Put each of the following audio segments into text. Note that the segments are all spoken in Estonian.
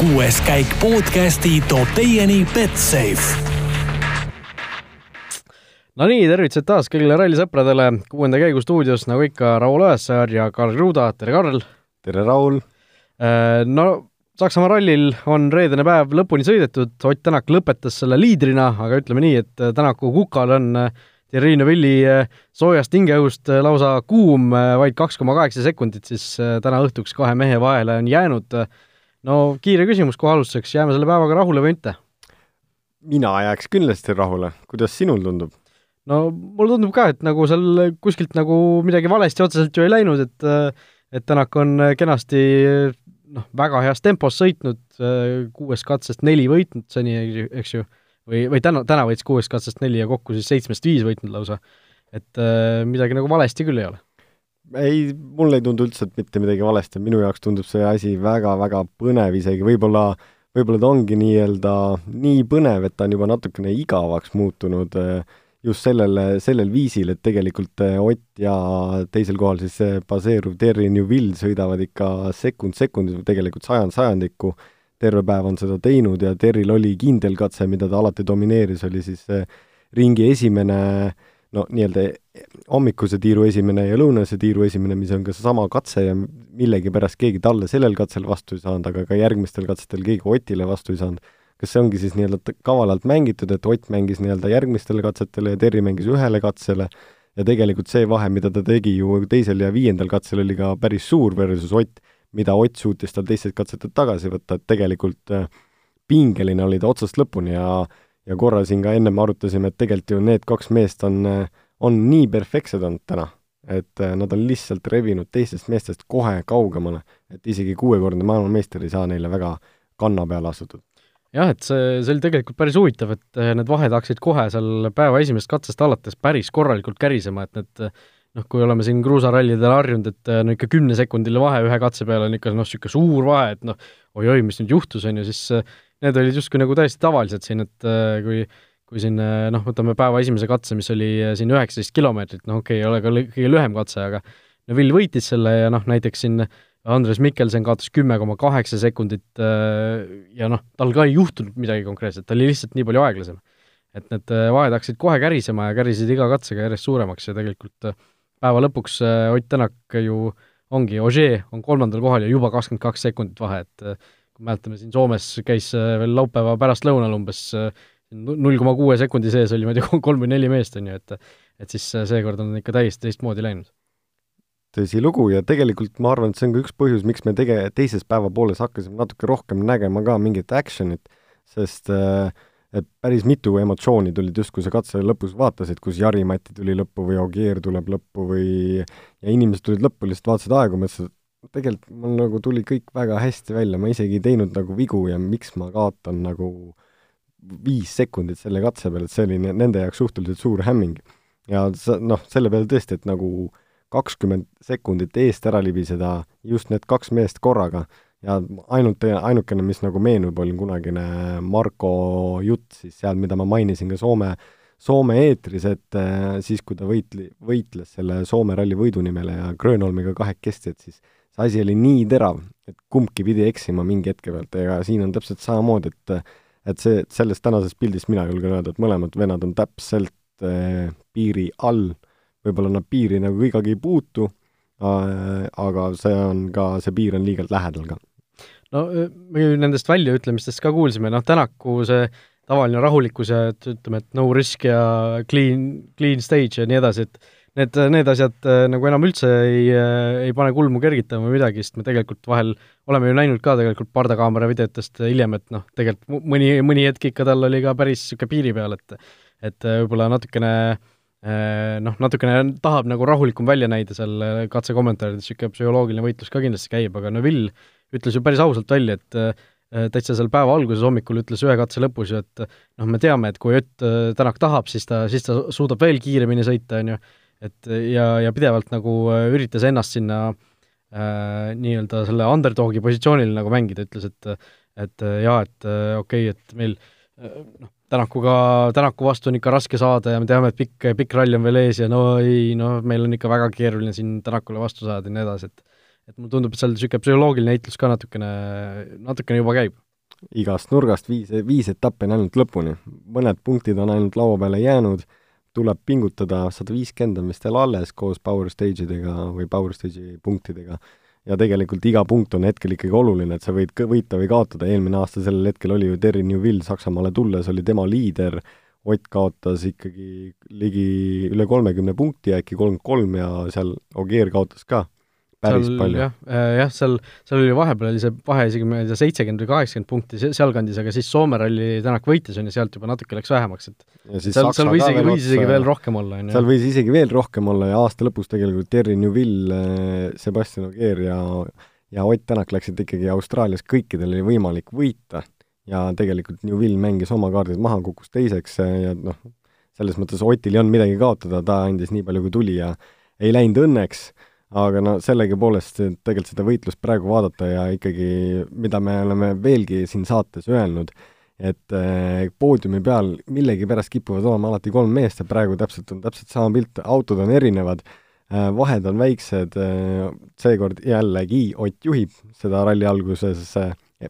kuues käik podcasti toob teieni Betsafe no nii, tervitused taas kõigile rallisõpradele, kuuenda käigu stuudios nagu ikka Raul Õessaar ja Karl Kruda, tere Karl! tere, Raul! No Saksamaa rallil on reedene päev lõpuni sõidetud, Ott Tänak lõpetas selle liidrina, aga ütleme nii, et Tänaku kukal on Thierry Neuvilli soojast hingeõhust lausa kuum, vaid kaks koma kaheksa sekundit siis täna õhtuks kahe mehe vahele on jäänud. No kiire küsimus kohe alustuseks, jääme selle päevaga rahule või mitte? mina jääks kindlasti rahule, kuidas sinul tundub? no mulle tundub ka, et nagu seal kuskilt nagu midagi valesti otseselt ju ei läinud, et et Tänak on kenasti noh, väga heas tempos sõitnud, kuuest katsest neli võitnud seni, eks ju, või, või täna, täna võitis kuuest katsest neli ja kokku siis seitsmest viis võitnud lausa. et midagi nagu valesti küll ei ole. Ei, mulle ei tundu üldse, mitte midagi valesti, minu jaoks tundub see asi väga-väga põnev isegi, võib-olla võib-olla ta ongi nii-öelda nii põnev, et ta on juba natukene igavaks muutunud äh, just sellele, sellel viisil, et tegelikult eh, Ott ja teisel kohal siis see baseeruv Terry Newville sõidavad ikka sekund sekundit või tegelikult sajand sajandikku, terve päev on seda teinud ja Terril oli kindel katse, mida ta alati domineeris, oli siis ringi esimene no nii-öelda hommikuse tiiru esimene ja lõunase tiiru esimene, mis on ka seesama katse ja millegipärast keegi talle sellel katsel vastu ei saanud, aga ka järgmistel katsetel keegi Otile vastu ei saanud. Kas see ongi siis nii-öelda kavalalt mängitud, et Ott mängis nii-öelda järgmistele katsetele ja Terri mängis ühele katsele? Ja tegelikult see vahe, mida ta tegi ju teisel ja viiendal katsel, oli ka päris suur versus Ott, mida Ott suutis tal teistelt katsetelt tagasi võtta, et tegelikult äh, pingeline oli ta otsast lõpuni ja ja korra siin ka ennem arutasime, et tegelikult ju need kaks meest on, äh, on nii perfektsed olnud täna, et äh, nad on lihtsalt rebinud teistest meestest kohe kaugemale, et isegi kuuekordne maailmameister ei saa neile väga kanna peale astutud. Jah, et see, see oli tegelikult päris huvitav, et eh, need vahed hakkasid kohe seal päeva esimesest katsest alates päris korralikult kärisema, et need noh, kui oleme siin kruusarallidel harjunud, et no ikka kümnesekundiline vahe ühe katse peale on ikka noh, niisugune suur vahe, et noh, oi-oi, mis nüüd juhtus, on ju, siis need olid justkui nagu täiesti tavalised siin, et kui kui siin noh, võtame päeva esimese katse, mis oli siin üheksateist kilomeetrit, noh okei okay,, ei ole ka kõige lühem katse, aga no Vill võitis selle ja noh, näiteks siin äh, Andres Mikkelsen kaotas kümme koma kaheksa sekundit äh, ja noh, tal ka ei juhtunud midagi konkreetset, ta oli lihtsalt nii palju aeglasem. et need äh, vahed hakkasid kohe kärisema ja kärisid iga katsega järjest suuremaks ja tegelikult äh, päeva lõpuks Ott Tänak ju ongi, Ožee on kolmandal kohal ja juba kakskümmend kaks sekundit vahe, et kui mäletame, siin Soomes käis veel laupäeva pärastlõunal umbes null koma kuue sekundi sees oli, ma ei tea, kolm või neli meest, on ju, et et siis seekord on ikka täiesti teistmoodi läinud. Tõsilugu ja tegelikult ma arvan, et see on ka üks põhjus, miks me tege-, teises päeva pooles hakkasime natuke rohkem nägema ka mingit action'it, sest äh, et päris mitu emotsiooni tulid just, kui sa katse lõpus vaatasid, kus Jari-Mati tuli lõppu või Ogier tuleb lõppu või ja inimesed tulid lõppu, lihtsalt vaatasid aegu, mõtlesid, tegelikult mul nagu tuli kõik väga hästi välja, ma isegi ei teinud nagu vigu ja miks ma kaotan nagu viis sekundit selle katse peale, et see oli nende jaoks suhteliselt suur hämming. ja sa, noh, selle peale tõesti, et nagu kakskümmend sekundit eest ära libiseda just need kaks meest korraga ja ainult, ainukene, mis nagu meenub, oli kunagine Marko jutt siis seal, mida ma mainisin ka Soome, Soome eetris, et äh, siis, kui ta võitli, võitles selle Soome ralli võidu nimele ja Grönholmiga kahekesti, et siis asi oli nii terav, et kumbki pidi eksima mingi hetke pealt. Ja siin on täpselt samamoodi, et et see, sellest tänasest pildist mina julgen öelda, et mõlemad vennad on täpselt äh, piiri all. Äh, võib-olla nad piiri nagu ikkagi ei puutu, aga see on ka, see piir on liigalt lähedal ka. no me ju nendest väljaütlemistest ka kuulsime, noh, Tänaku see tavaline rahulikkus ja et ütleme, et no risk ja clean, clean stage ja nii edasi, et need, need asjad nagu enam üldse ei, ei pane kulmu kergitama või midagi, sest me tegelikult vahel oleme ju näinud ka tegelikult pardakaamera videotest hiljem, et noh, tegelikult mõni, mõni hetk ikka tal oli ka päris niisugune piiri peal, et et võib-olla natukene äh, Äh, noh, natukene tahab nagu rahulikum välja näida seal äh, katse kommentaarides, niisugune psühholoogiline võitlus ka kindlasti käib, aga no Vill ütles ju päris ausalt välja, et äh, täitsa seal päeva alguses hommikul ütles ühe katse lõpus ju, et noh, me teame, et kui Ott Tänak tahab, siis ta, siis ta suudab veel kiiremini sõita, on ju, et ja, ja pidevalt nagu üritas ennast sinna äh, nii-öelda selle underdogi positsioonile nagu mängida, ütles, et et jaa, et okei okay,, et meil noh, Tänakuga, Tänaku vastu on ikka raske saada ja me teame, et pikk, pikk rall on veel ees ja no ei, noh, meil on ikka väga keeruline siin Tänakule vastu saada ja nii edasi, et et mulle tundub, et seal niisugune psühholoogiline heitlus ka natukene, natukene juba käib. igast nurgast viis, viis etappi on ainult lõpuni. mõned punktid on ainult laua peale jäänud, tuleb pingutada, sada viiskümmend on vist veel alles koos power stage idega või power stage'i punktidega. ja tegelikult iga punkt on hetkel ikkagi oluline, et sa võid võita või kaotada, eelmine aasta sellel hetkel oli ju Terry Newville Saksamaale tulles, oli tema liider, Ott kaotas ikkagi ligi üle kolmekümne punkti, äkki kolmkümmend kolm ja seal Ogier kaotas ka päris seal, palju. jah, äh, jah, seal, seal oli vahepeal oli see vahe isegi, ma ei tea, seitsekümmend või kaheksakümmend punkti sealkandis, aga siis Soome ralli Tänak võitis, on ju, sealt juba natuke läks vähemaks, et seal, seal võis isegi, võis isegi veel rohkem olla, on ju. seal võis isegi veel rohkem olla ja aasta lõpus tegelikult Terry Newville, äh, Sebastian Ogier ja ja Ott Tänak läksid ikkagi Austraalias, kõikidel oli võimalik võita ja tegelikult Newville mängis oma kaardid maha, kukkus teiseks äh, ja noh, selles mõttes Otil ei olnud midagi kaotada, ta andis nii palju, kui tuli ja ei läinud õnneks aga no sellegipoolest tegelikult seda võitlust praegu vaadata ja ikkagi, mida me oleme veelgi siin saates öelnud, et eh, poodiumi peal millegipärast kipuvad olema alati kolm meest ja praegu täpselt on täpselt sama pilt, autod on erinevad eh,, vahed on väiksed eh,, seekord jällegi Ott juhib seda ralli alguses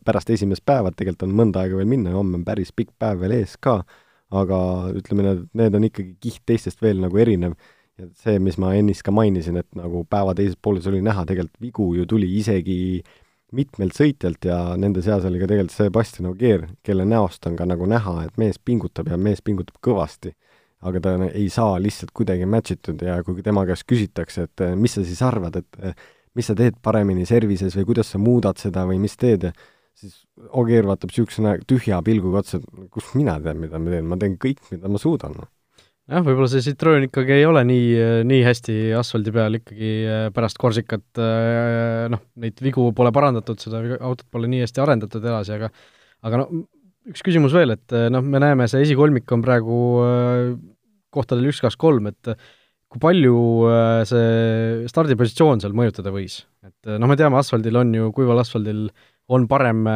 pärast esimest päeva, et tegelikult on mõnda aega veel minna ja homme on päris pikk päev veel ees ka, aga ütleme, need, need on ikkagi kiht teistest veel nagu erinev ja see, mis ma ennist ka mainisin, et nagu päeva teises pooles oli näha, tegelikult vigu ju tuli isegi mitmelt sõitjalt ja nende seas oli ka tegelikult Sebastian Ogier, kelle näost on ka nagu näha, et mees pingutab ja mees pingutab kõvasti. aga ta ei saa lihtsalt kuidagi match itud ja kui tema käest küsitakse, et eh, mis sa siis arvad, et eh, mis sa teed paremini servises või kuidas sa muudad seda või mis teed, siis Ogier vaatab niisuguse tühja pilguga otsa, et kust mina tean, mida ma teen, ma teen kõik, mida ma suudan jah, võib-olla see Citroen ikkagi ei ole nii, nii hästi asfaldi peal ikkagi äh, pärast Corsicat äh, noh, neid vigu pole parandatud, seda autot pole nii hästi arendatud edasi, aga aga no üks küsimus veel, et äh, noh, me näeme, see esikolmik on praegu kohtadel üks, kaks, kolm, et kui palju see stardipositsioon seal mõjutada võis? et noh, me teame, asfaldil on ju, kuival asfaldil on parem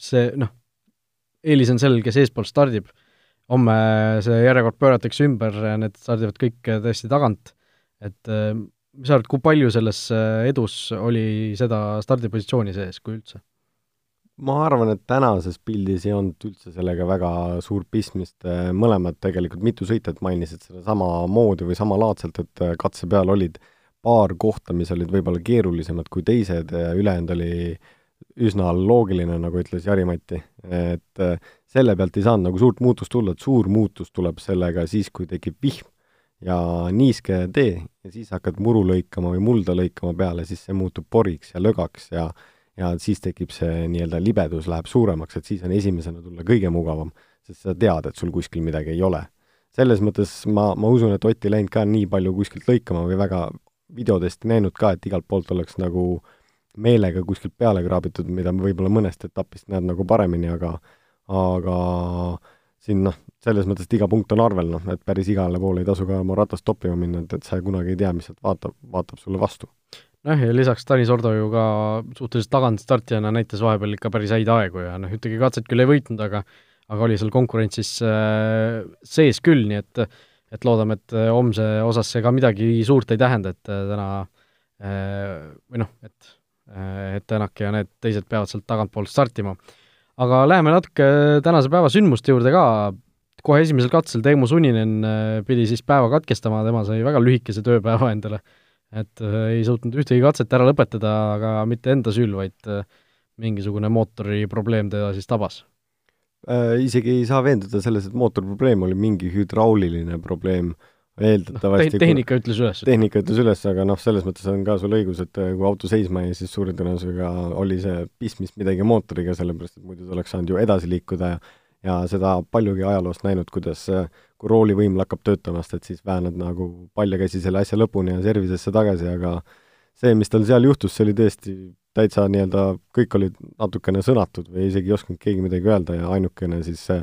see noh, eelis on sellel, kes eespool stardib homme see järjekord pööratakse ümber, need stardivad kõik tõesti tagant, et äh, mis sa arvad, kui palju selles äh, edus oli seda stardipositsiooni sees, kui üldse? ma arvan, et tänases pildis ei olnud üldse sellega väga suurt pistmist, äh, mõlemad tegelikult, mitu sõitjat mainisid seda sama moodi või samalaadselt, et katse peal olid paar kohta, mis olid võib-olla keerulisemad kui teised, ülejäänud oli üsna loogiline, nagu ütles Jari-Mati, et selle pealt ei saanud nagu suurt muutust tulla, et suur muutus tuleb sellega siis, kui tekib vihm ja niiske tee ja siis hakkad muru lõikama või mulda lõikama peale, siis see muutub poriks ja lögaks ja ja siis tekib see nii-öelda libedus läheb suuremaks, et siis on esimesena tulla kõige mugavam, sest sa tead, et sul kuskil midagi ei ole. selles mõttes ma, ma usun, et Ott ei läinud ka nii palju kuskilt lõikama või väga videodest näinud ka, et igalt poolt oleks nagu meelega kuskilt peale kraabitud, mida võib-olla mõnest etapist näed nagu paremini, aga aga siin noh, selles mõttes, et iga punkt on arvel, noh, et päris igale poole ei tasu ka oma ratast toppima minna, et, et sa kunagi ei tea, mis sealt vaatab, vaatab sulle vastu. noh, ja lisaks Tanis Ordo ju ka suhteliselt tagantstartijana näitas vahepeal ikka päris häid aegu ja noh, ühtegi katset küll ei võitnud, aga aga oli seal konkurentsis äh, sees küll, nii et et loodame, et äh, homse osas see ka midagi suurt ei tähenda, et äh, täna äh, või noh, et et Tänak ja need teised peavad sealt tagantpoolt startima aga läheme natuke tänase päeva sündmuste juurde ka, kohe esimesel katsel Teemu Suninen äh, pidi siis päeva katkestama, tema sai väga lühikese tööpäeva endale. et äh, ei suutnud ühtegi katset ära lõpetada, aga mitte enda süül, vaid äh, mingisugune mootori probleem teda siis tabas äh,. Isegi ei saa veenduda selles, et mootori probleem oli mingi hüdrauliline probleem äh, eeldatavasti no, tehnika ütles üles. tehnika ütles üles, aga noh, selles mõttes on ka sul õigus, et äh, kui auto seisma jäi, siis suure tõenäosusega oli see pistmist midagi mootoriga, sellepärast et muidu ta oleks saanud ju edasi liikuda ja ja seda paljugi ajaloost näinud, kuidas äh, kui roolivõim lakkab töötamast, et siis väänad nagu paljakäsi selle asja lõpuni ja servisesse tagasi, aga see, mis tal seal juhtus, see oli tõesti täitsa nii-öelda, kõik olid natukene sõnatud või isegi ei osanud keegi midagi öelda ja ainukene siis see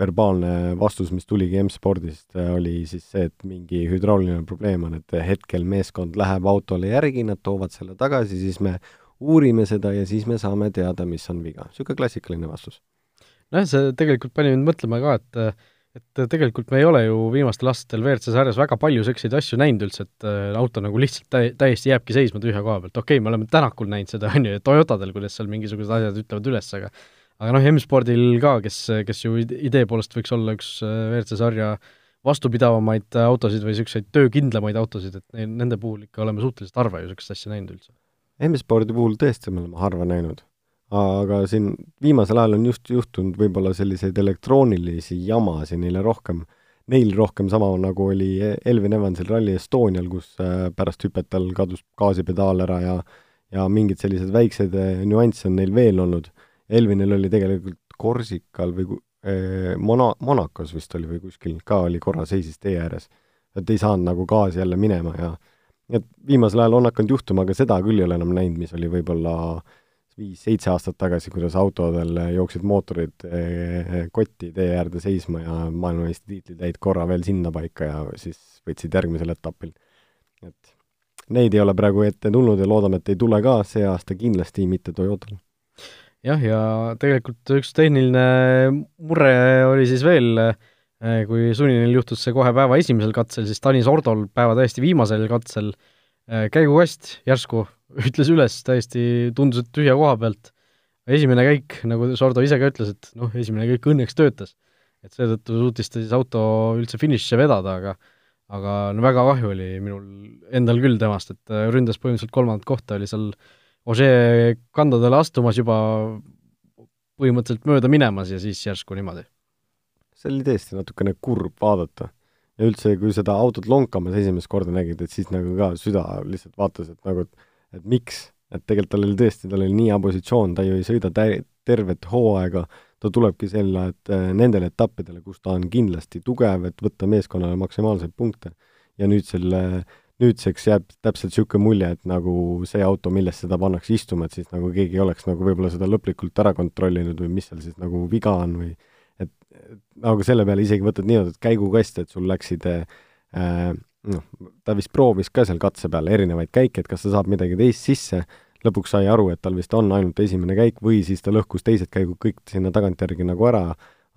verbaalne vastus, mis tuligi M-spordist, äh, oli siis see, et mingi hüdrauliline probleem on, et hetkel meeskond läheb autole järgi, nad toovad selle tagasi, siis me uurime seda ja siis me saame teada, mis on viga. niisugune klassikaline vastus. nojah, see tegelikult pani mind mõtlema ka, et et tegelikult me ei ole ju viimastel aastatel WRC sarjas väga palju selliseid asju näinud üldse, et äh, auto nagu lihtsalt tä-, täiesti jääbki seisma tühja koha pealt, okei okay,, me oleme Tänakul näinud seda, on ju, ja Toyotadel, kuidas seal mingisugused asjad ütlevad üles, aga aga noh, M-spordil ka, kes, kes ju idee poolest võiks olla üks WRC sarja vastupidavamaid autosid või niisuguseid töökindlamaid autosid, et nende puhul ikka oleme suhteliselt harva ju niisugust asja näinud üldse. M-spordi puhul tõesti me oleme harva näinud. aga siin viimasel ajal on just juhtunud võib-olla selliseid elektroonilisi jamasid neile rohkem, neil rohkem sama, nagu oli Elvin Evansil Rally Estonial, kus äh, pärast hüpet tal kadus gaasipedaal ära ja ja mingeid selliseid väikseid äh, nüansse on neil veel olnud. Elvinil oli tegelikult Korsikal või eh, Mona-, Monacos vist oli või kuskil ka oli korra seisis tee ääres. et ei saanud nagu gaasi jälle minema ja et viimasel ajal on hakanud juhtuma, aga seda küll ei ole enam näinud, mis oli võib-olla viis-seitse aastat tagasi, kuidas autodel jooksid mootorid eh, kotti tee äärde seisma ja maailmameistritiitlid jäid korra veel sinnapaika ja siis võitsid järgmisel etapil. et neid ei ole praegu ette tulnud ja loodame, et ei tule ka see aasta kindlasti mitte Toyotal. Jah, ja tegelikult üks tehniline mure oli siis veel, eh, kui Suninil juhtus see kohe päeva esimesel katsel, siis Tanis Ordol päeva täiesti viimasel katsel eh, käigukast järsku ütles üles täiesti, tundus, et tühja koha pealt. esimene käik, nagu Sordo ise ka ütles, et noh, esimene käik õnneks töötas. et seetõttu suutis ta siis auto üldse finišisse vedada, aga aga no väga kahju oli minul endal küll temast, et äh, ründas põhimõtteliselt kolmandat kohta, oli seal Ožee kandadele astumas juba põhimõtteliselt mööda minemas ja siis järsku niimoodi. see oli tõesti natukene kurb vaadata. ja üldse, kui seda autot lonkamas esimest korda nägid, et siis nagu ka süda lihtsalt vaatas, et nagu, et et miks, et tegelikult tal oli tõesti, tal oli nii hea positsioon, ta ju ei sõida tä-, tervet hooaega, ta tulebki selle, et äh, nendele etappidele, kus ta on kindlasti tugev, et võtta meeskonnale maksimaalseid punkte. ja nüüd selle, nüüdseks jääb täpselt niisugune mulje, et nagu see auto, millesse ta pannakse istuma, et siis nagu keegi ei oleks nagu võib-olla seda lõplikult ära kontrollinud või mis seal siis nagu viga on või et, et nagu selle peale isegi võtad niimoodi, et käigukast, et sul läksid äh, noh, ta vist proovis ka seal katse peal erinevaid käike, et kas ta saab midagi teist sisse, lõpuks sai aru, et tal vist on ainult esimene käik või siis ta lõhkus teised käigud kõik sinna tagantjärgi nagu ära,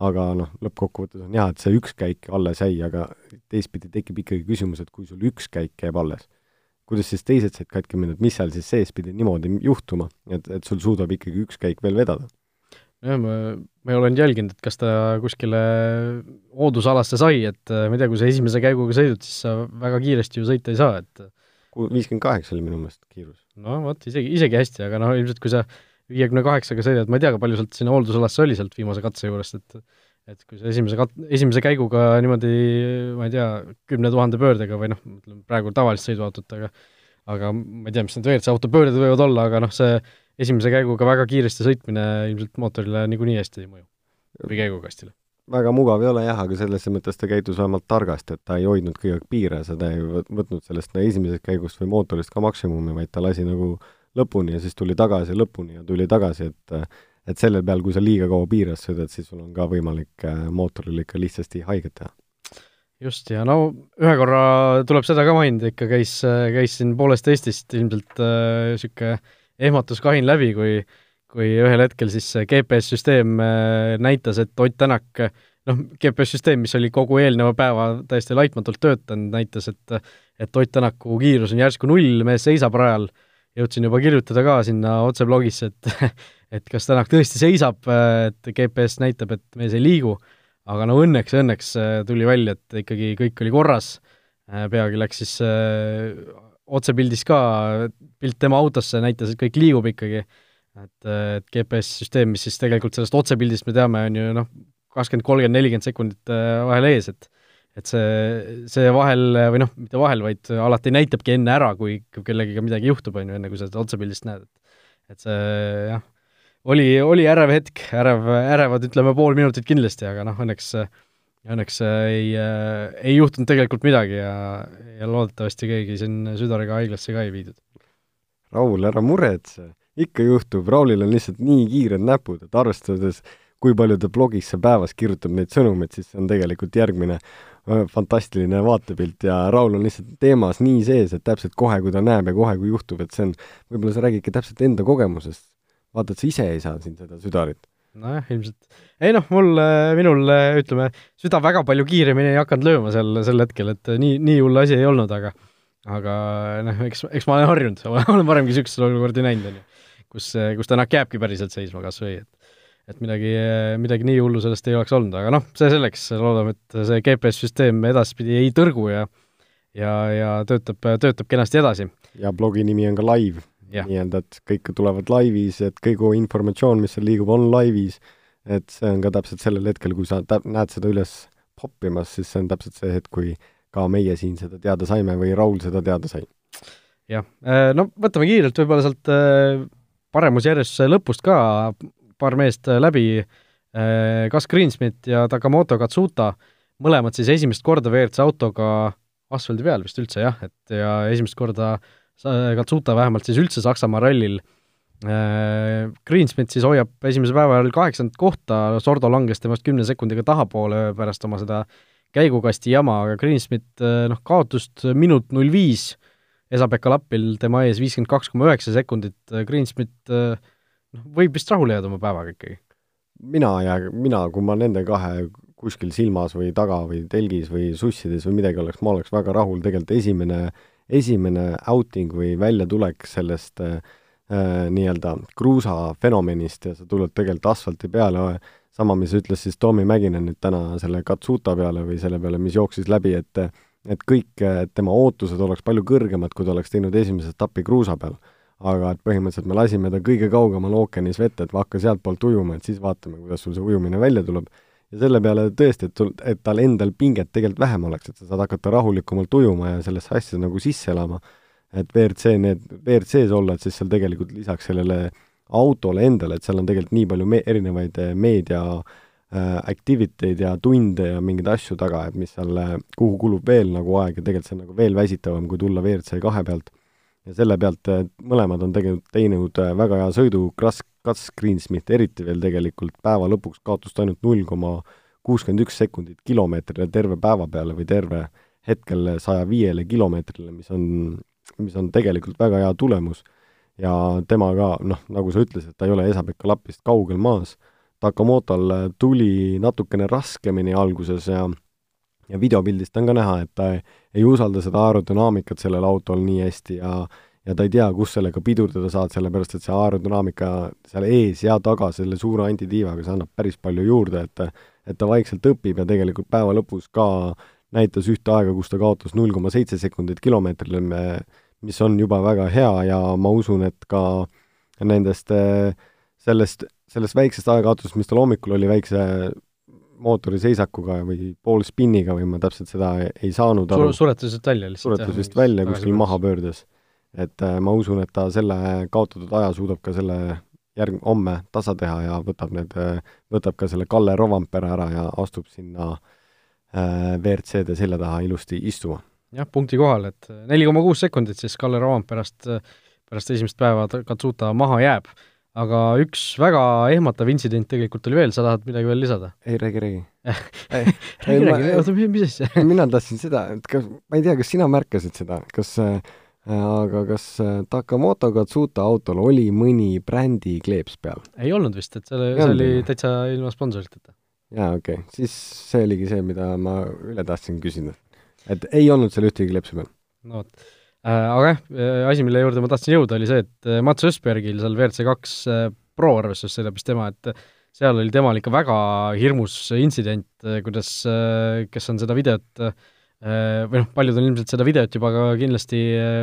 aga noh, lõppkokkuvõttes on jah, et see üks käik alles jäi, aga teistpidi tekib ikkagi küsimus, et kui sul üks käik jääb alles, kuidas siis teised said katki minna, et mis seal siis sees pidi niimoodi juhtuma, et, et sul suudab ikkagi üks käik veel vedada? jah, ma, ma olnud jälginud, et kas ta kuskile hoodusalasse sai, et ma ei tea, kui sa esimese käiguga sõidud, siis sa väga kiiresti ju sõita ei saa, et viiskümmend kaheksa oli minu meelest kiirus. no vot, isegi, isegi hästi, aga noh, ilmselt kui sa viiekümne kaheksaga sõidad, ma ei tea, palju sealt sinna hooldusalasse oli sealt viimase katse juurest, et et kui sa esimese kat-, esimese käiguga niimoodi, ma ei tea, kümne tuhande pöördega või noh, ütleme praegu tavalist sõiduautot, aga aga ma ei tea, mis need WRC auto pöörded võivad olla, aga noh, see esimese käiguga väga kiiresti sõitmine ilmselt mootorile niikuinii hästi ei mõju. Või käigukastile. Väga mugav ei ole jah, aga selles mõttes ta käitus vähemalt targasti, et ta ei hoidnud aeg piire, seda ei võtnud sellest esimesest käigust või mootorist ka maksimumi, vaid ta lasi nagu lõpuni ja siis tuli tagasi lõpuni ja tuli tagasi, et et selle peal, kui sa liiga kaua piires sõidad, siis sul on ka võimalik äh, mootorile ikka lihtsasti haiget teha. just, ja no ühe korra tuleb seda ka mainida, ikka käis, käis siin poolest Eestist ilmselt niisugune äh, ehmatuskahin läbi, kui äh, kui ühel hetkel siis GPS-süsteem äh, näitas, et Ott Tänak noh, GPS-süsteem, mis oli kogu eelneva päeva täiesti laitmatult töötanud, näitas, et et Ott Tänaku kiirus on järsku null, mees seisab rajal, jõudsin juba kirjutada ka sinna otseblogisse, et et kas Tänak tõesti seisab, et GPS näitab, et mees ei liigu, aga no õnneks, õnneks äh, tuli välja, et ikkagi kõik oli korras, äh, peagi läks siis otsepildis ka pilt tema autosse, näitas, et kõik liigub ikkagi. Et, et GPS-süsteem, mis siis tegelikult sellest otsepildist me teame, on ju noh, kakskümmend, kolmkümmend, nelikümmend sekundit äh, vahel ees, et et see, see vahel, või noh, mitte vahel, vaid alati näitabki enne ära, kui kellegiga midagi juhtub, on ju, enne kui sa seda otsepildist näed, et et see jah, oli, oli ärev hetk, ärev, ärevad ütleme pool minutit kindlasti, aga noh, õnneks õnneks ei, ei juhtunud tegelikult midagi ja, ja loodetavasti keegi siin südariga haiglasse ka ei viidud. Raul, ära muretse ikka juhtub, Raulil on lihtsalt nii kiired näpud, et arvestades, kui palju ta blogisse päevas kirjutab neid sõnumeid, siis see on tegelikult järgmine äh, fantastiline vaatepilt ja Raul on lihtsalt teemas nii sees, et täpselt kohe, kui ta näeb ja kohe, kui juhtub, et see on, võib-olla sa räägidki täpselt enda kogemusest. vaata, et sa ise ei saa siin seda südarit nojah, ilmselt. ei noh, mul, minul ütleme, süda väga palju kiiremini ei hakanud lööma seal sel hetkel, et nii, nii hull asi ei olnud, aga aga noh, eks, eks ma olen harjunud, olen varemgi niisuguseid olukordi näinud, on ju kus, kus Tänak jääbki päriselt seisma kas või, et et midagi, midagi nii hullu sellest ei oleks olnud, aga noh, see selleks, loodame, et see GPS-süsteem edaspidi ei tõrgu ja ja, ja töötab, töötab kenasti edasi. ja blogi nimi on ka live, nii-öelda, et kõik tulevad laivis, et kogu informatsioon, mis seal liigub, on laivis, et see on ka täpselt sellel hetkel, kui sa tä-, näed seda üles poppimas, siis see on täpselt see hetk, kui ka meie siin seda teada saime või Raul seda teada sai. jah, no võtame kiirelt võib-olla sealt paremusjärjestuse lõpust ka paar meest läbi, Gus Greensmit ja Takamoto Katsuta, mõlemad siis esimest korda WRC autoga asfaldi peal vist üldse jah, et ja esimest korda Katsuta vähemalt siis üldse Saksamaa rallil. Greensmit siis hoiab esimese päeva ajal kaheksandat kohta, Sordo langes temast kümne sekundiga tahapoole pärast oma seda käigukasti jama, aga Greensmit noh, kaotust minut null viis, Esa-Pekka Lappil tema ees viiskümmend kaks koma üheksa sekundit, Greensmit noh, võib vist rahule jääda oma päevaga ikkagi? mina jää, mina, kui ma nende kahe kuskil silmas või taga või telgis või sussides või midagi oleks, ma oleks väga rahul, tegelikult esimene, esimene outing või väljatulek sellest äh, nii-öelda kruusafenomenist ja sa tuled tegelikult asfalti peale, sama, mis ütles siis Tommy Mäkinen nüüd täna selle Katsuta peale või selle peale, mis jooksis läbi, et et kõik tema ootused oleks palju kõrgemad, kui ta oleks teinud esimese etapi kruusa peal aga et põhimõtteliselt me lasime ta kõige kaugemal ookeanis vette, et hakka sealtpoolt ujuma, et siis vaatame, kuidas sul see ujumine välja tuleb. ja selle peale tõesti, et sul, et tal endal pinget tegelikult vähem oleks, et sa saad hakata rahulikumalt ujuma ja sellesse asja nagu sisse elama, et WRC, need, WRC-s olla, et siis seal tegelikult lisaks sellele autole endale, et seal on tegelikult nii palju me-, erinevaid eh, meedia äh, activity eid ja tunde ja mingeid asju taga, et mis seal, kuhu kulub veel nagu aeg ja tegelikult see on nagu veel väsitavam, kui tulla WRC kahe pealt ja selle pealt mõlemad on tegelikult teinud äh, väga hea sõidu, Kras-, Gus Greensmith eriti veel tegelikult päeva lõpuks kaotust ainult null koma kuuskümmend üks sekundit kilomeetrile terve päeva peale või terve hetkel saja viiele kilomeetrile, mis on, mis on tegelikult väga hea tulemus. ja tema ka, noh, nagu sa ütlesid, ta ei ole Esa-Pekka Lapist kaugel maas, Takamotol tuli natukene raskemini alguses ja ja videopildist on ka näha, et ta ei usalda seda aerodünaamikat sellel autol nii hästi ja ja ta ei tea, kus sellega pidurdada saad, sellepärast et see aerodünaamika seal ees ja taga selle suure antitiivaga, see annab päris palju juurde, et et ta vaikselt õpib ja tegelikult päeva lõpus ka näitas ühte aega, kus ta kaotas null koma seitse sekundit kilomeetrile, mis on juba väga hea ja ma usun, et ka nendest sellest, sellest väiksest aegakaotusest, mis tal hommikul oli, väikse mootori seisakuga või poolspinniga või ma täpselt seda ei saanud aru Sur. suretas vist välja lihtsalt? suretas vist välja kuskil maha pöördes. et äh, ma usun, et ta selle kaotatud aja suudab ka selle järg-, homme tasa teha ja võtab need, äh, võtab ka selle Kalle Rovampere ära ja astub sinna äh, WRC-de selja taha ilusti istuma. jah, punkti kohal, et neli koma kuus sekundit siis Kalle Rovamperest pärast esimest päeva Katsuta maha jääb aga üks väga ehmatav intsident tegelikult oli veel, sa tahad midagi veel lisada? ei, räägi, räägi räägi, räägi, oota, mis asja? mina tahtsin seda, et kas, ma ei tea, kas sina märkasid seda, kas äh, aga kas äh, Takamoto Katsuta autol oli mõni brändi kleeps peal? ei olnud vist, et selle, see oli täitsa ilma sponsoriteta. jaa, okei okay., siis see oligi see, mida ma üle tahtsin küsida. et ei olnud seal ühtegi kleepsi peal? no vot aga jah, äh, asi, mille juurde ma tahtsin jõuda, oli see, et äh, Mats Ösbergil seal WRC kaks Pro arvestus sõidab vist tema, et seal oli temal ikka väga hirmus intsident, kuidas, kes on seda videot või noh, paljud on ilmselt seda videot juba ka kindlasti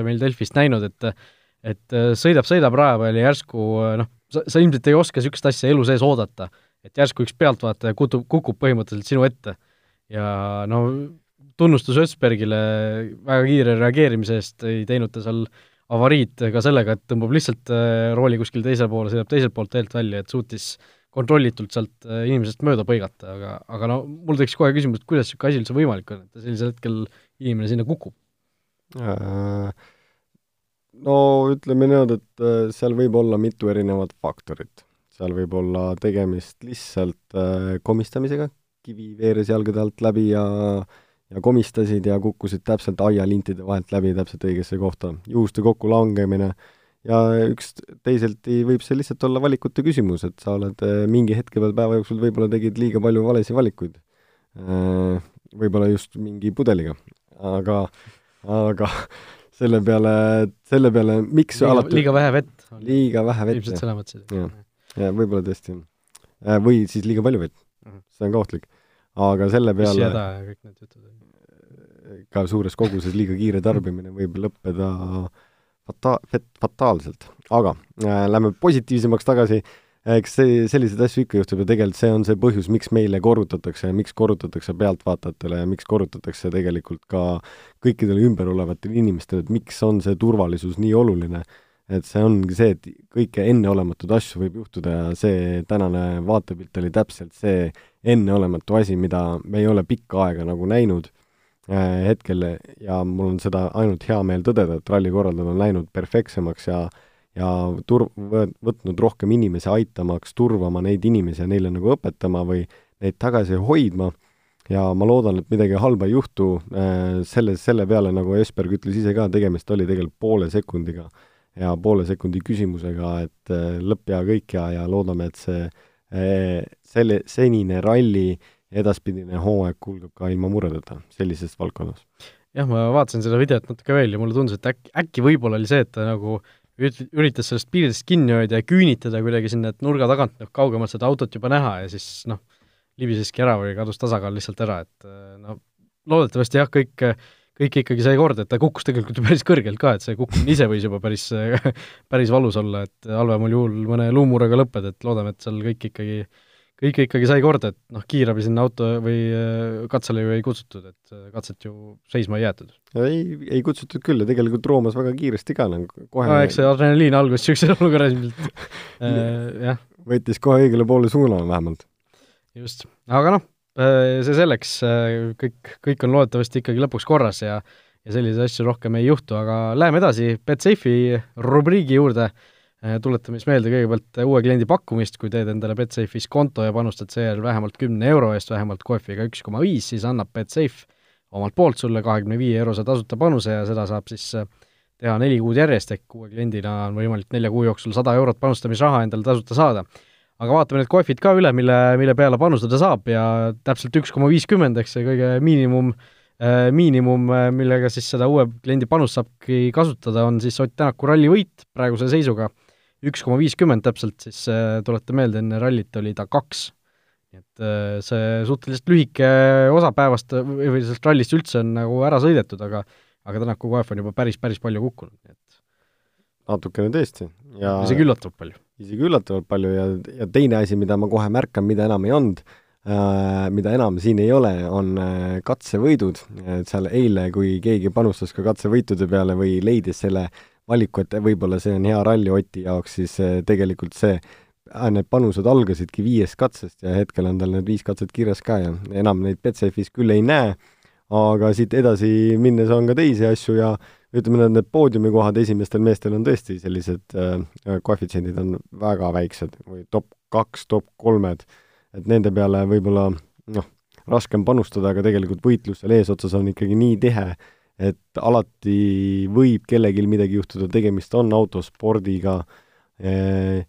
meil Delfist näinud, et et sõidab, sõidab raja peal ja järsku noh, sa, sa ilmselt ei oska niisugust asja elu sees oodata. et järsku üks pealtvaataja kutub, kukub põhimõtteliselt sinu ette. ja no tunnustus Ösbergile väga kiire reageerimise eest, ei teinud ta seal avariid ka sellega, et tõmbab lihtsalt äh, rooli kuskil teisele poole, sõidab teiselt poolt teelt välja, et suutis kontrollitult sealt äh, inimesest mööda põigata, aga, aga no mul tekkis kohe küsimus, et kuidas niisugune asi üldse võimalik on, et sellisel hetkel inimene sinna kukub äh,? No ütleme niimoodi, et seal võib olla mitu erinevat faktorit. seal võib olla tegemist lihtsalt komistamisega, kivi veeres jalgade alt läbi ja äh, ja komistasid ja kukkusid täpselt aialintide vahelt läbi täpselt õigesse kohta. juhuste kokkulangemine ja üks teiselti võib see lihtsalt olla valikute küsimus, et sa oled eh, mingi hetke peal päeva jooksul võib-olla tegid liiga palju valesid valikuid. Eh, võib-olla just mingi pudeliga, aga, aga selle peale, selle peale, miks liiga, alati liiga vähe vett. liiga vähe vett, ilmselt selle mõtlesid. jah, ja võib-olla tõesti on või siis liiga palju vett -hmm. see on ka ohtlik. Aga selle peale püssihäda ja kõik need jutud. ka suures koguses liiga kiire tarbimine võib lõppeda fata-, fataalselt. aga äh, lähme positiivsemaks tagasi eks see, selliseid asju ikka juhtub ja tegelikult see on see põhjus, miks meile korrutatakse ja miks korrutatakse pealtvaatajatele ja miks korrutatakse tegelikult ka kõikidele ümber olevatele inimestele, et miks on see turvalisus nii oluline. Et see ongi see, et kõike enneolematuid asju võib juhtuda ja see tänane vaatepilt oli täpselt see enneolematu asi, mida me ei ole pikka aega nagu näinud äh, hetkel. Ja mul on seda ainult hea meel tõdeda, et ralli korraldamine on läinud perfektsemaks ja ja tur-, võtnud rohkem inimesi aitamaks turvama neid inimesi ja neile nagu õpetama või neid tagasi hoidma. Ja ma loodan, et midagi halba ei juhtu, äh, selle, selle peale, nagu Esperg ütles ise ka, tegemist oli tegelikult poole sekundiga ja poole sekundi küsimusega, et äh, lõpp ja kõik ja, ja loodame, et see, äh, selle, senine ralli edaspidine hooaeg kulgeb ka ilma muredeta sellises valdkonnas. jah, ma vaatasin seda videot natuke veel ja mulle tundus, et äkki, äkki võib-olla oli see, et ta nagu äh, üritas sellest piiridest kinni hoida ja küünitada kuidagi sinna, et nurga tagant noh, kaugemalt seda autot juba näha ja siis noh, libiseski ära või kadus tasakaal lihtsalt ära, et no loodetavasti jah, kõik, kõik ikkagi sai korda, et ta kukkus tegelikult ju päris kõrgelt ka, et see kukkumine ise võis juba päris, päris valus olla, et halvemal juhul mõne luumurega lõpped, et loodame, et seal kõik ikkagi kõike ikkagi sai korda, et noh, kiirabi sinna auto või äh, katsele ju ei kutsutud, et äh, katset ju seisma ei jäetud. ei, ei kutsutud küll ja tegelikult roomas väga kiiresti ka nagu kohe no eks see adrenaliin algas niisuguses olukorras ilmselt äh,, jah. võttis kohe õigele poole suuna vähemalt. just, aga noh, see selleks, kõik, kõik on loodetavasti ikkagi lõpuks korras ja ja selliseid asju rohkem ei juhtu, aga läheme edasi Betsafe'i rubriigi juurde Äh, tuletame siis meelde kõigepealt äh, uue kliendi pakkumist, kui teed endale Betsafe'is konto ja panustad seejärel vähemalt kümne euro eest vähemalt kohviga üks koma viis, siis annab Betsafe omalt poolt sulle kahekümne viie eurose tasuta panuse ja seda saab siis äh, teha neli kuud järjest, ehk uue kliendina on võimalik nelja kuu jooksul sada eurot panustamisraha endale tasuta saada. Aga vaatame need kohvid ka üle, mille, mille peale panustada saab ja täpselt üks koma viiskümmend, eks see kõige miinimum miinimum, millega siis seda uue kliendi panust saabki kasutada, on siis Ott Tänaku rallivõit praeguse seisuga üks koma viiskümmend täpselt, siis äh, tuleta meelde, enne rallit oli ta kaks. et äh, see suhteliselt lühike osa päevast või sellest rallist üldse on nagu ära sõidetud, aga aga Tänaku KF on juba päris, päris palju kukkunud, nii et natukene tõesti. Ja isegi üllatavalt palju. isegi üllatavalt palju ja, ja teine asi, mida ma kohe märkan, mida enam ei olnud äh,, mida enam siin ei ole, on äh, katsevõidud, et seal eile, kui keegi panustas ka katsevõitude peale või leidis selle äh, valiku, et võib-olla see on hea ralli Oti jaoks, siis eh, tegelikult see, äh, need panused algasidki viiest katsest ja hetkel on tal need viis katset kirjas ka ja enam neid Betsafe'is küll ei näe, aga siit edasi minnes on ka teisi asju ja ütleme, need, need poodiumikohad esimestel meestel on tõesti sellised äh,, koefitsiendid on väga väiksed või top kaks, top kolmed, et nende peale võib-olla noh, raskem panustada, aga tegelikult võitlus seal eesotsas on ikkagi nii tihe, et alati võib kellelgi midagi juhtuda, tegemist on autospordiga eh,,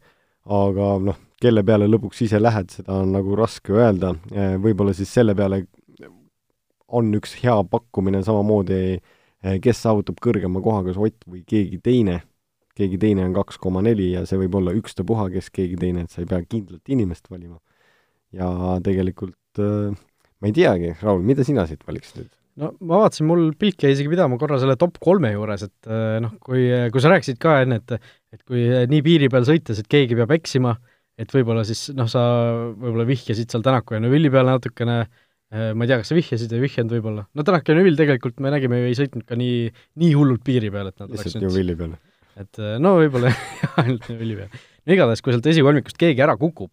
aga noh, kelle peale lõpuks ise lähed, seda on nagu raske öelda. Eh,, võib-olla siis selle peale on üks hea pakkumine samamoodi eh,, kes saavutab kõrgema koha, kas Ott või keegi teine, keegi teine on kaks koma neli ja see võib olla ükstapuha, kes keegi teine, et sa ei pea kindlat inimest valima. ja tegelikult äh, ma ei teagi, Raul, mida sina siit valiksid nüüd? no ma vaatasin, mul pilk jäi isegi pidama korra selle top kolme juures, et eh, noh, kui, kui sa rääkisid ka enne, et et kui nii piiri peal sõites, et keegi peab eksima, et võib-olla siis noh, sa võib-olla vihjasid seal Tänaku ja Neuvilli peale natukene, eh, ma ei tea, kas sa vihjasid või ei vihjanud võib-olla, no Tänak ja Neuvill tegelikult me nägime ju ei sõitnud ka nii, nii hullult piiri peal, et nad lihtsalt Neuvilli peale. et eh, no võib-olla ainult Neuvilli peal. no igatahes, kui sealt esikolmikust keegi ära kukub,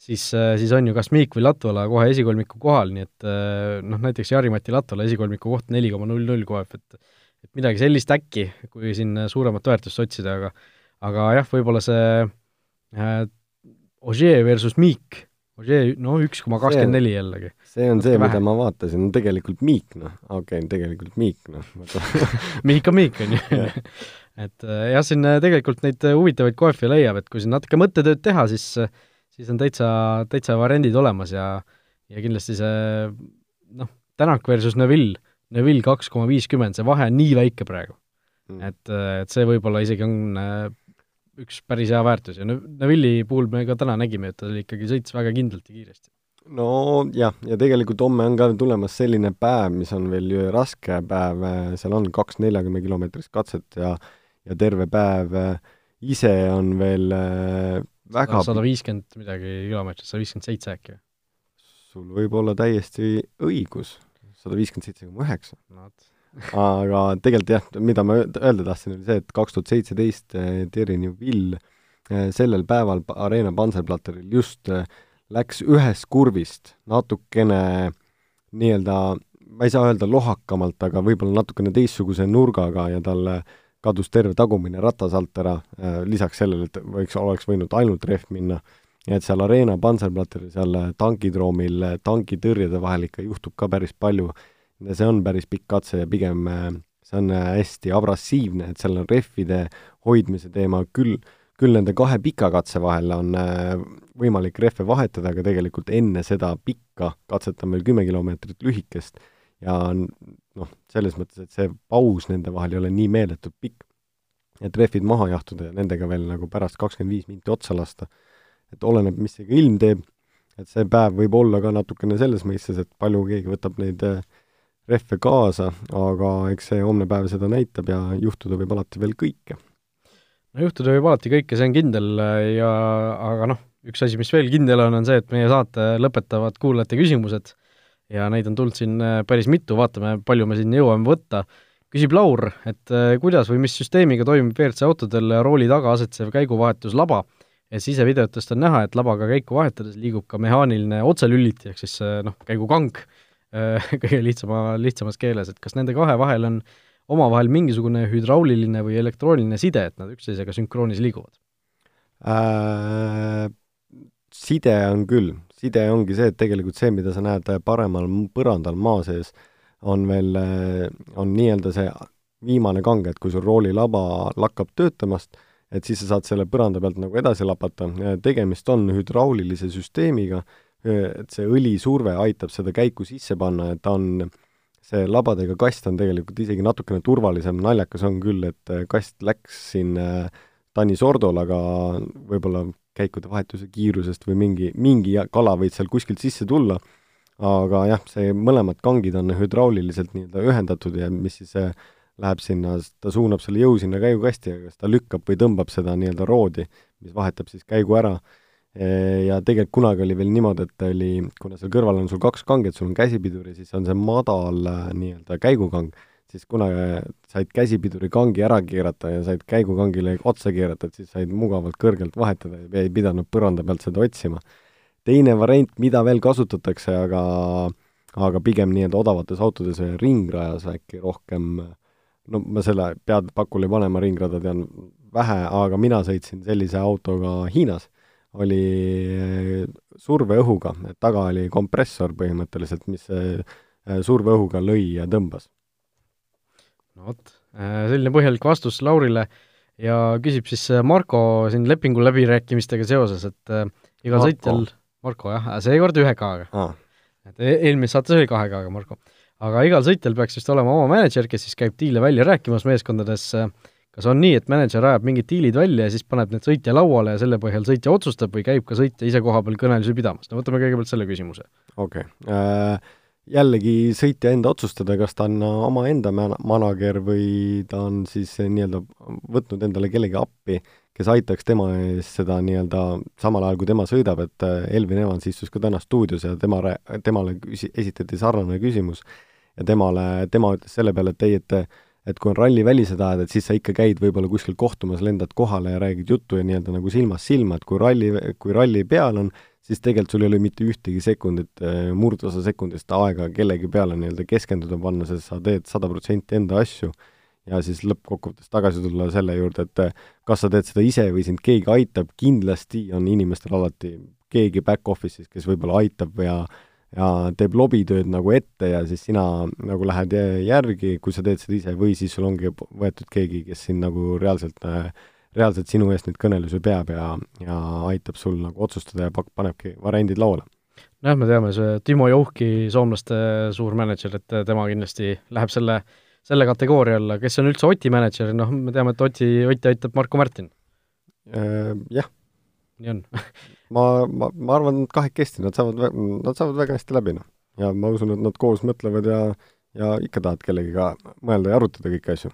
siis, äh, siis on ju kas Miik või Latvala kohe esikolmiku kohal, nii et äh, noh, näiteks Jari-Mati Latvala esikolmiku koht neli koma null null kohe, et et midagi sellist äkki, kui siin suuremat väärtust otsida, aga aga jah, võib-olla see äh, Ogier versus Miik, Ogier no üks koma kakskümmend neli jällegi. See on see, mida ma vaatasin, tegelikult Miik, noh, okei okay,, tegelikult Miik, noh. Miik on Miik, on ju. Et äh, jah, siin tegelikult neid huvitavaid kohvi leiab, et kui siin natuke mõttetööd teha, siis äh, siis on täitsa, täitsa variandid olemas ja ja kindlasti see noh, Tänak versus Neville, Neville kaks koma viiskümmend, see vahe on nii väike praegu. Mm.. et, et see võib-olla isegi on äh, üks päris hea väärtus ja Neville'i puhul me ka täna nägime, et ta ikkagi sõitis väga kindlalt ja kiiresti. No jah, ja tegelikult homme on ka tulemas selline päev, mis on veel ju raske päev, seal on kaks neljakümne kilomeetrist katset ja ja terve päev ise on veel väga sada viiskümmend midagi kilomeetrit, sada viiskümmend seitse äkki sul võib olla täiesti õigus, sada viiskümmend seitse koma üheksa. aga tegelikult jah, mida ma öelda tahtsin, oli see, et kaks tuhat seitseteist eh, Thierry Neuville eh, sellel päeval Arena Panzerplatteril just eh, läks ühest kurvist natukene nii-öelda, ma ei saa öelda lohakamalt, aga võib-olla natukene teistsuguse nurgaga ja tal kadus terve tagumine ratas alt ära, lisaks sellele, et võiks, oleks võinud ainult rehv minna. ja et seal Arena Panzerplatteril, seal tankidroomil tankitõrjede vahel ikka juhtub ka päris palju see on päris pikk katse ja pigem äh, see on äh, hästi abrassiivne, et seal on rehvide hoidmise teema küll, küll nende kahe pika katse vahel on äh, võimalik rehve vahetada, aga tegelikult enne seda pikka katset on veel kümme kilomeetrit lühikest ja noh, selles mõttes, et see paus nende vahel ei ole nii meeletult pikk, et rehvid maha jahtuda ja nendega veel nagu pärast kakskümmend viis minti otsa lasta. et oleneb, mis see ilm teeb, et see päev võib olla ka natukene selles mõistes, et palju keegi võtab neid äh, rehve kaasa, aga eks see homne päev seda näitab ja juhtuda võib alati veel kõike. No juhtuda võib alati kõike, see on kindel ja aga noh, üks asi, mis veel kindel on, on see, et meie saate lõpetavad kuulajate küsimused. Ja neid on tulnud siin äh, päris mitu, vaatame, palju me siin jõuame võtta. küsib Laur, et äh, kuidas või mis süsteemiga toimib WRC autodel rooli taga asetsev käiguvahetuslaba, et sisevideotest on näha, et labaga käiku vahetades liigub ka mehaaniline otselüliti, ehk siis äh, noh, käigukang Äh, kõige lihtsama, lihtsamas keeles, et kas nende kahe vahel on omavahel mingisugune hüdrauliline või elektrooniline side, et nad üksteisega sünkroonis liiguvad äh,? Side on küll, side ongi see, et tegelikult see, mida sa näed paremal põrandal maa sees, on veel, äh, on nii-öelda see viimane kang, et kui sul roolilaba lakkab töötamast, et siis sa saad selle põranda pealt nagu edasi lapata, tegemist on hüdraulilise süsteemiga, et see õlisurve aitab seda käiku sisse panna, et ta on, see labadega kast on tegelikult isegi natukene turvalisem, naljakas on küll, et kast läks siin Tanis Ordol, aga võib-olla käikude vahetuse kiirusest või mingi, mingi kala võid seal kuskilt sisse tulla, aga jah, see mõlemad kangid on hüdrauliliselt nii-öelda ühendatud ja mis siis läheb sinna, ta suunab selle jõu sinna käigukasti ja kas ta lükkab või tõmbab seda nii-öelda roodi, mis vahetab siis käigu ära ja tegelikult kunagi oli veel niimoodi, et oli, kuna seal kõrval on sul kaks kanget, sul on käsipidur ja siis on see madal äh, nii-öelda käigukang, siis kuna said käsipiduri kangi ära keerata ja said käigukangile otsa keerata, et siis said mugavalt kõrgelt vahetada ja ei pidanud põranda pealt seda otsima. teine variant, mida veel kasutatakse, aga aga pigem nii-öelda odavates autodes ringrajas äkki rohkem, no ma selle pead pakule ei pane, ma ringrada tean vähe, aga mina sõitsin sellise autoga Hiinas oli äh, surveõhuga, et taga oli kompressor põhimõtteliselt, mis äh, surveõhuga lõi ja tõmbas. no vot, äh, selline põhjalik vastus Laurile ja küsib siis Marko siin lepingu läbirääkimistega seoses, et igal Marko. sõitjal, Marko jah, seekord ühe K-ga ah.. et e-, eelmises saates oli kahe K-ga Marko. aga igal sõitjal peaks vist olema oma mänedžer, kes siis käib diile välja rääkimas meeskondades äh, kas on nii, et mänedžer ajab mingid diilid välja ja siis paneb need sõitja lauale ja selle põhjal sõitja otsustab või käib ka sõitja ise koha peal kõnelusi pidamas? no võtame kõigepealt selle küsimuse. okei okay. äh,, jällegi sõitja enda otsustada, kas ta on omaenda man-, manager või ta on siis nii-öelda võtnud endale kellegi appi, kes aitaks tema eest seda nii-öelda samal ajal, kui tema sõidab, et äh, Elvin Evans istus ka täna stuudios ja tema, temale küsi-, esitati sarnane küsimus ja temale, tema ütles selle peale, et ei, et et kui on rallivälised ajad, et siis sa ikka käid võib-olla kuskil kohtumas, lendad kohale ja räägid juttu ja nii-öelda nagu silmast silma, et kui ralli, kui ralli peal on, siis tegelikult sul ei ole mitte ühtegi sekundit, äh, murdosa sekundist aega kellegi peale nii-öelda keskenduda panna, sest sa teed sada protsenti enda asju ja siis lõppkokkuvõttes tagasi tulla selle juurde, et äh, kas sa teed seda ise või sind keegi aitab, kindlasti on inimestel alati keegi back-office'is, kes võib-olla aitab ja ja teeb lobitööd nagu ette ja siis sina nagu lähed järgi, kui sa teed seda ise, või siis sul ongi võetud keegi, kes sind nagu reaalselt, reaalselt sinu eest neid kõnelusi peab ja, ja aitab sul nagu otsustada ja pak-, panebki variandid lauale. nojah, me teame, see Timo Jouhki, soomlaste suur mänedžer, et tema kindlasti läheb selle, selle kategooria alla, kes on üldse Oti mänedžer, noh, me teame, et Oti, Otti aitab Marko Märtin Jah. Nii on ma, ma, ma arvan, et kahekesti nad saavad, nad saavad väga hästi läbi, noh. ja ma usun, et nad koos mõtlevad ja, ja ikka tahavad kellegiga mõelda ja arutada kõiki asju.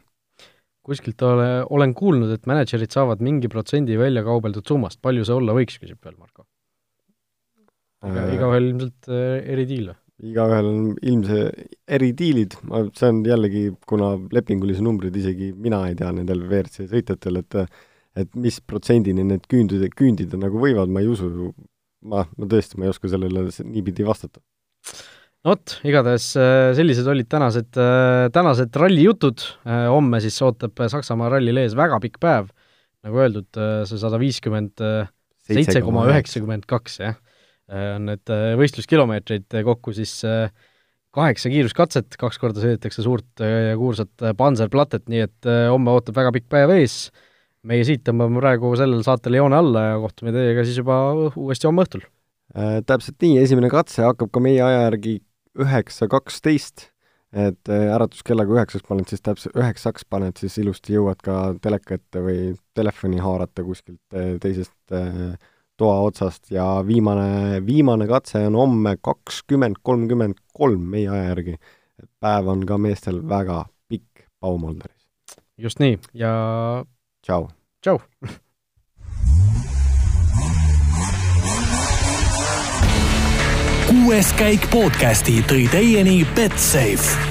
kuskilt ole, olen kuulnud, et mänedžerid saavad mingi protsendi välja kaubeldud summast, palju see olla võiks, küsib veel Marko. iga äh,, igaühel ilmselt äh, eri diil või? igaühel on ilmse eridiilid, see on jällegi, kuna lepingulisi numbreid isegi mina ei tea nendel WRC sõitjatel, et et mis protsendini need küündida, küündida nagu võivad, ma ei usu, ma, ma tõesti, ma ei oska sellele niipidi vastata. no vot, igatahes äh, sellised olid tänased, äh, tänased rallijutud, äh, homme siis ootab Saksamaa rallil ees väga pikk päev, nagu öeldud, see sada viiskümmend seitse koma üheksakümmend kaks, jah. On need võistluskilomeetreid kokku siis kaheksa kiiruskatset, kaks korda sõidetakse suurt ja kuulsat Panzerplattet, nii et homme ootab väga pikk päev ees, meie siit tõmbame praegu sellel saatel joone alla ja kohtume teiega siis juba uuesti homme õhtul äh,. Täpselt nii, esimene katse hakkab ka meie aja järgi üheksa kaksteist, et äratuskellaga üheksaks paned siis täpselt, üheksaks paned siis ilusti jõuad ka teleka ette või telefoni haarata kuskilt teisest äh, toa otsast ja viimane, viimane katse on homme kakskümmend kolmkümmend kolm meie aja järgi. et päev on ka meestel väga pikk Baumolderis. just nii ja tšau. tšau kuues käik podcasti tõi teieni Betsafe